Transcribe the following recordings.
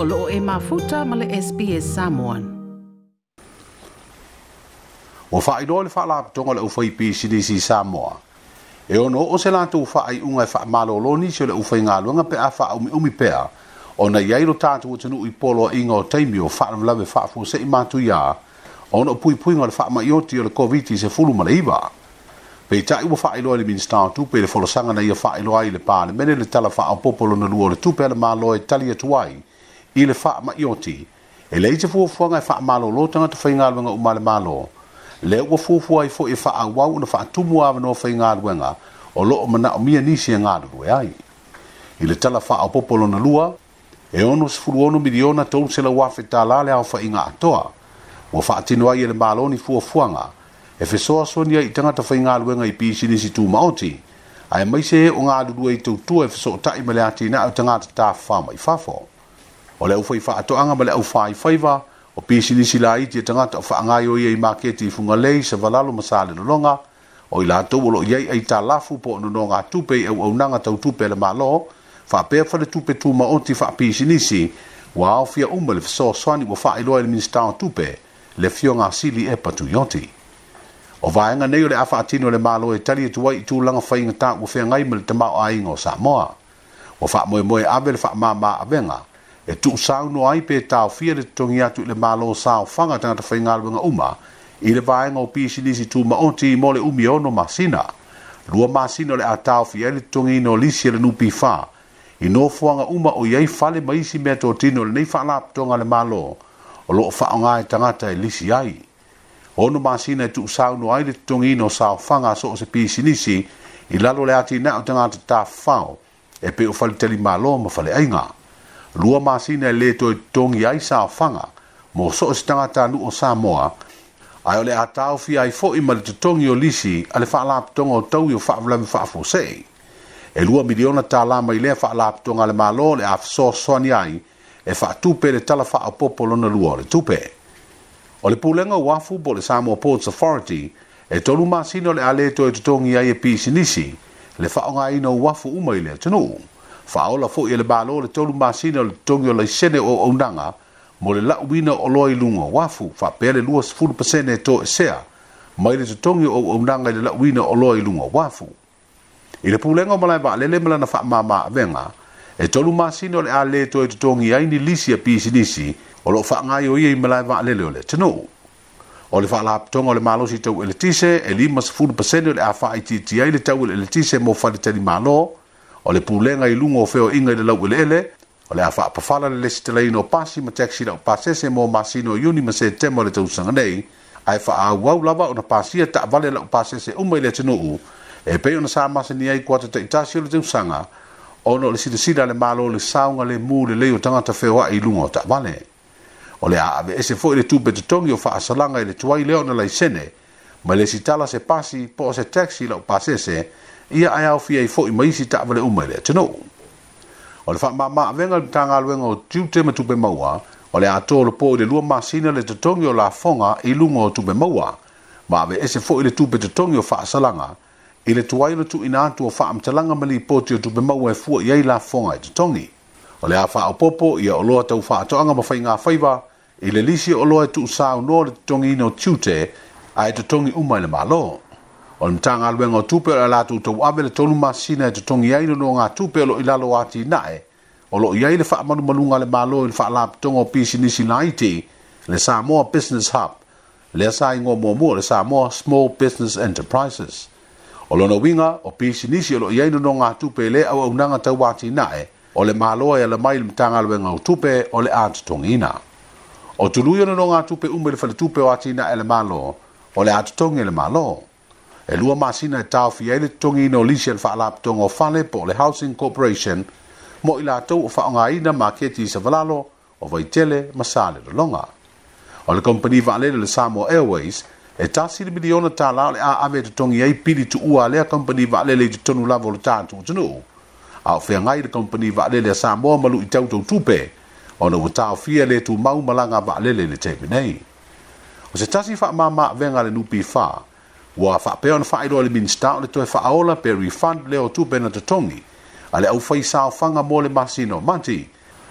o loo e mafuta ma le SPS Samoan. Wa faa iloa le faa la aptonga le ufai PCDC Samoa. E ono o se la tu faa i unga e faa malo lo nisio le ufai ngā luanga pe a faa umi umi pea. O na iairo tātu utanu i polo a inga o taimio faa na mlawe faa fuse i mātu ia. O na pui pui ngā le faa maioti o le COVID-19 se fulu ma le iwa. Pe i tae ua faa iloa le minister tu pe le folosanga na ia faa iloa i le pāne. Mene le tala faa o popolo na luo le tupe le malo e tali atuai. tuai i le fa ma ioti e, e le ite fu fu nga fa ma lo lo tanga to fa nga nga u ma le ma lo le u fu fu ai fo e fa a wa u na fa tu mu a no fa nga nga o lo ma na mi ni si e nga e lo ya i i le tala fa a popolo na lua e ono se fu ono miliona to se la wa fe ta la le a fa nga to o fa tino ai le ma lo ni fu fu nga e fe so so ni ai tanga to fa nga nga i pi si ni si tu ma oti ai mai se o nga lu lu ai to tu e fe so ta i ma le a ti na o tanga ta fa ma i fa fo o le aufai faatoʻaga ma le aufaifaiva o pisilisi laiti e tagata o faagai o ia i maketi i funga lei savalalo ma sa lenologa o i latou o loo iai ai talafu po e o nonoga tupe i auaunaga tautupe le malo faapea faletupe tumaoti faapisinisi ua aofia uma le fesoasoani ua faailoa i le minista o tupe le fioga sili e patuioti o vaega nei o le a faatini o le malo e tali e tuai i tulaga faigatā ua feagai ma le tamao aiga o samoa ua faamoemoe ave le faamāmā avega e tu sau no ai pe tau fia le tongi atu le malo sau fanga tanga ta fai ngalwa nga uma i le vae ngau pisi nisi tu maonti i mole umi ono masina lua masina le atau fia e le tongi ino lisi e le nupi fa i no fuanga uma o iai fale maisi mea to tino le neifa la ptonga le malo o lo faa ngā e tangata e lisi ai ono masina e tu sau no ai le tongi ino sau fanga so o se pisi nisi i lalo le ati na o tangata ta fao e pe o fa le tele malo ma fale ai ngaa lua masina e le toi tongi ai sa fanga mo so o stanga tanu o Samoa ai ole atau fi ai fo i mali tongi o lisi ale fa la tonga o tau yo fa vla mi fa fo sei e lua miliona ta la mai le fa la tonga le malo le af so so ni ai e fa tu pe le tala fa popolo na lua le tu pe o le pulenga wa fu bo le Samoa Ports Authority e tolu masina le ale toi tongi ai e pisi nisi le fa o ngai no wa fu umai le tonu faaola foʻi e le malo le tolumasina o le totogi o laisene o aunaga mo le laʻuina o loa i luga o afu faapea le lua sefulu pasene e toe sea mai le totogi o auaunaga i le laʻuina o loa i luga o afu i le pulega o malae vaalele ma lana faamāmaavega e tolumasina o le a lē toe totogi ai ni lisi e pisinisi o loo faagai o ia i malae vaalele o le atunuu o le faalapotoga o le malosi tau eletise e lima sefulu pasene o le a faaitiiti ai le tau eleletise mo fale talimālō o le pulega i luga o feoaʻiga i le lau eleele o le a faapafala le lesi talaina o pasi ma taxi lau pasese mo masino iuni ma setema o le tausaga nei ae faaauau lava ona pasia taavale lau pasese uma i le atunuu e pei ona sa masani ai kua tata itasi o le tausaga ona o le silasila le malo le saunga le mu lelei o tagata feoaʻi i luga o taavale o le a aveese foʻi le tupe totogi o faasalaga i le tuai lea ona laisene ma le sitala se pasi po se taxi lo pasese ia ai au fia i fo i mai si ta vale umele tino o le fa ma ma venga tanga lo ngo tu te ma tu pe maua o le ato lo po le lua masina le tatongi o la fonga i lungo tu pe maua ma ave ese fo i le tu pe tatongi o fa salanga i le tuai lo tu ina tu o fa am talanga mali po ti o tu pe maua e fu i ai la fonga i tatongi o le a fa o popo i a o loa tau fa atoanga ma fai ngā faiwa i le lisi o loa tu sa o no le tatongi ino tu te tu ae tongi uma le malo o le matagaluega o tupe o le latou tou ave le tolu masina e totogi ai lonoa gatupe o loo i lalo atinaʻe o loo i ai le faamalumaluga a le malo i le faalapitoga o pisinisi laiti le samoa business hub lea sa igo muamua o le samoa small business enterprises o lona uiga o pisinisi o loo tupe le lonoa gatupe e lē auaunaga tauatinaʻe o le maloa e ala mai le matagaluega o tupe o le a totogiina o tulu ia tupe gatupe uma i le faletupe o atinaʻe le malo o le atotogi i le malo e lua masina e taofia ai le totogi ina o lisi i le faalapotoga o fale po o le housing corporation mo i latou o faaogāina maketi i savalalo o vaitele ma sa le lologa o le kompani vaalele le samo airways e tasi le miliona tala o le a ave totogi ai pili tuua a lea kompani vaalele i totonu lava o le tatuutunuu a o feagai le kompani vaalele a samoa ma luʻi tautou tupe ona ua taofia lē tumau ma laga vaalele i le taimi nei o se tasi fa ma ma venga le lupi fa wa fa pe on fa i le min sta le to fa ola pe refund le o tu bena to tongi ale au fa isa fa nga mo le masino manti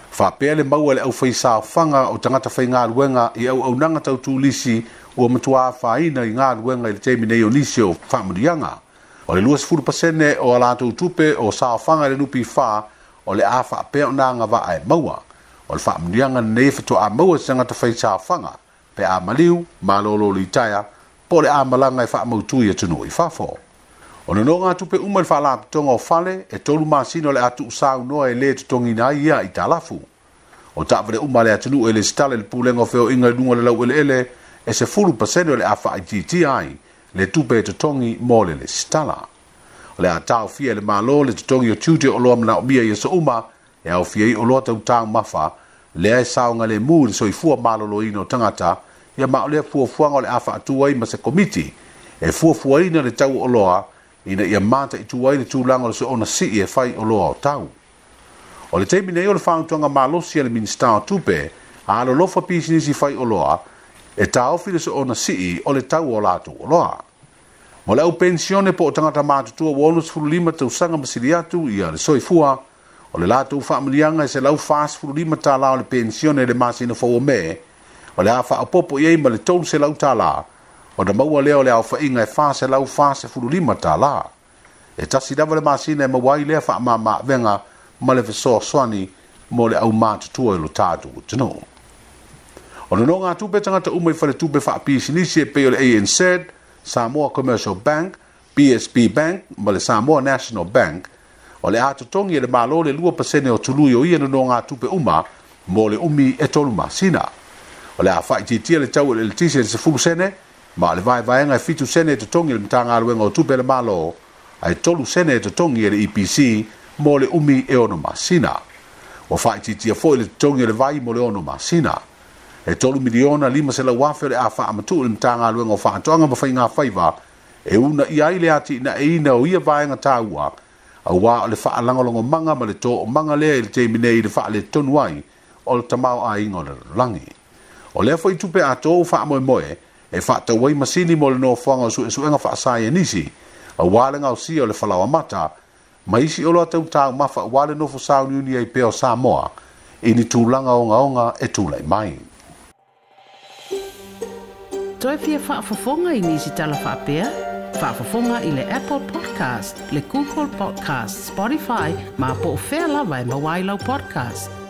fa pe le mau le au fa isa fa nga o tanga ta fa nga luenga i au au nanga tau tu lisi o mutua tu a fa i na nga luenga le temi nei o lisi o fa mo dianga o le luas fur pasene o ala tu tu pe o sa fa nga le lupi fa o le afa pe ona nga va ai maua o le fa mo dianga nei fa tu a maua sanga ta fa isa fa nga pe a maliu ma lolo li taia po le a malanga i e whaamautu i atunu e i whafo. O le nonga atu pe umal whala tonga o fale e tolu masino le atu usau noa e le tutongi na ia i talafu. O tapa le umale atunu e le stale le pulenga feo inga nunga le lau ele ele e se fulu pasenu le afa i titi ai le tupe e tutongi mo le le stala. O le atau fia le malo le tutongi o tutio o loa mna o mia i asa e uma e au fia i o loa tau tau mafa le ae saunga le mūri soifua malolo ino tangata e ia maʻolea fuafuaga o le a faatua ai ma se komiti e fuafuaina le tau oloa ina ia mataʻitu ai le tulaga o le soona sii e fai oloa o tau o le taimi nei o le faaautuaga malosi a le minista o tupe a alolofa pisinisi fai oloa e taofi le soona sii o le tau o latou oloa ma le au pensione po o tagata matutua ua 65 tausaga ma sili atu ia le soifua o le latou faamaliaga e se lau 45 tala o le pensione le masina fou o me o le a faaopoopo i ai ma le tolu selau tālā o na maua lea o le aofaʻiga e faselau fasefululima tālā e tasi lava le masina e maua ai lea faamāmaavega ma le fesoasoani mo le aumātutua i lo tatou atunuu o le noga atu pe tagata uma i faletupe faapisinisi e pei o le anz samoa commercial bank psb bank ma le samoa national bank o le a totogi e le mālō le lua pasene o tului o ia no noga atu pe uma mo le umi e tolu masina o le a fa ti ti le tau le ti se se fu sene ma le vai vai nga fitu sene to tongi le mtanga alwe nga tupe le malo ai tolu sene to tongi e le EPC mo le umi e ono masina o fa ti ti fo le tongi le vai mo le ono masina e tolu miliona lima se la wafe le a fa amatu le mtanga alwe nga fa tonga ba fainga faiva e una ia ile ati na e ina o ia vai nga taua a wā o le wha alangolongo manga ma le tō o manga lea i le teimine i le wha le tonuai o le tamau a ingo le langi. O lea fwoi tupe a tōu wha moe moe, e wha ta wai masini mo le no whanga su e suenga wha asai e nisi, a wale ngau si o le whalawa mata, ma isi olo atau tāu mawha wale no fu sauni uni ai peo Samoa, e ni tūlanga o ngaonga e tūlai mai. Toi pia wha fofonga i nisi tala wha pia, wha fofonga i le Apple Podcast, le Google Podcast, Spotify, ma po fela wai e mawailau podcast.